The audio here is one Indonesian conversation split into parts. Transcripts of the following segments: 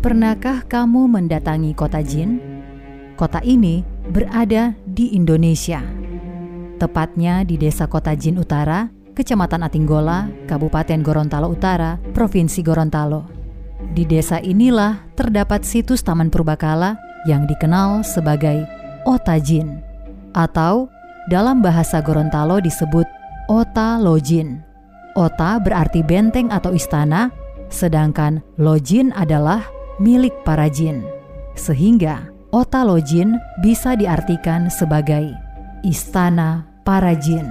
Pernahkah kamu mendatangi kota Jin? Kota ini berada di Indonesia. Tepatnya di Desa Kota Jin Utara, Kecamatan Atinggola, Kabupaten Gorontalo Utara, Provinsi Gorontalo. Di desa inilah terdapat situs Taman Purbakala yang dikenal sebagai Otajin atau dalam bahasa Gorontalo disebut Ota Lojin. Ota berarti benteng atau istana, sedangkan Lojin adalah milik para jin. Sehingga Ota Lojin bisa diartikan sebagai istana para jin.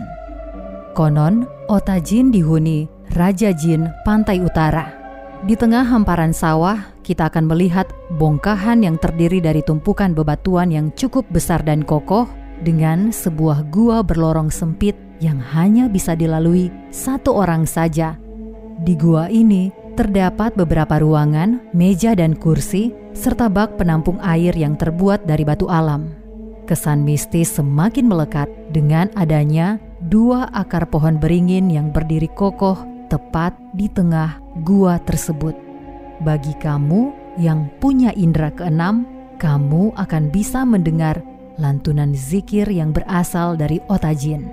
Konon, Ota Jin dihuni Raja Jin Pantai Utara. Di tengah hamparan sawah, kita akan melihat bongkahan yang terdiri dari tumpukan bebatuan yang cukup besar dan kokoh dengan sebuah gua berlorong sempit yang hanya bisa dilalui satu orang saja. Di gua ini terdapat beberapa ruangan, meja dan kursi, serta bak penampung air yang terbuat dari batu alam. Kesan mistis semakin melekat dengan adanya dua akar pohon beringin yang berdiri kokoh tepat di tengah gua tersebut. Bagi kamu yang punya indera keenam, kamu akan bisa mendengar lantunan zikir yang berasal dari Otajin.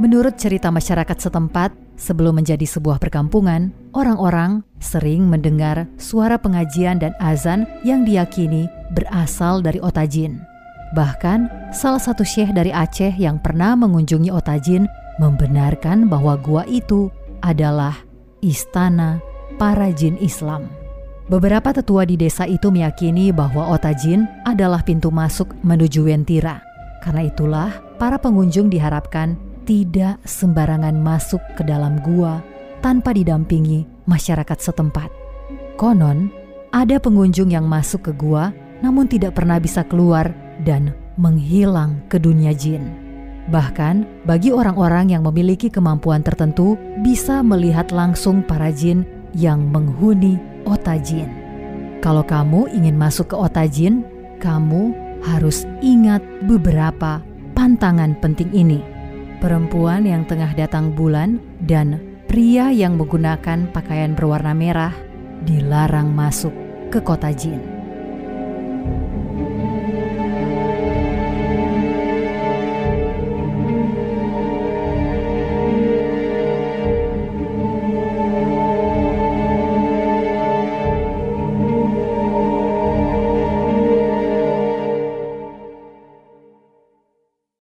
Menurut cerita masyarakat setempat, sebelum menjadi sebuah perkampungan, orang-orang sering mendengar suara pengajian dan azan yang diyakini berasal dari Otajin. Bahkan, salah satu syekh dari Aceh yang pernah mengunjungi Otajin membenarkan bahwa gua itu adalah istana para jin Islam. Beberapa tetua di desa itu meyakini bahwa Otajin adalah pintu masuk menuju Wentira. Karena itulah, para pengunjung diharapkan tidak sembarangan masuk ke dalam gua tanpa didampingi masyarakat setempat. Konon, ada pengunjung yang masuk ke gua namun tidak pernah bisa keluar dan menghilang ke dunia jin. Bahkan, bagi orang-orang yang memiliki kemampuan tertentu, bisa melihat langsung para jin yang menghuni otajin. Kalau kamu ingin masuk ke otajin, kamu harus ingat beberapa pantangan penting ini. Perempuan yang tengah datang bulan dan pria yang menggunakan pakaian berwarna merah dilarang masuk ke kota jin.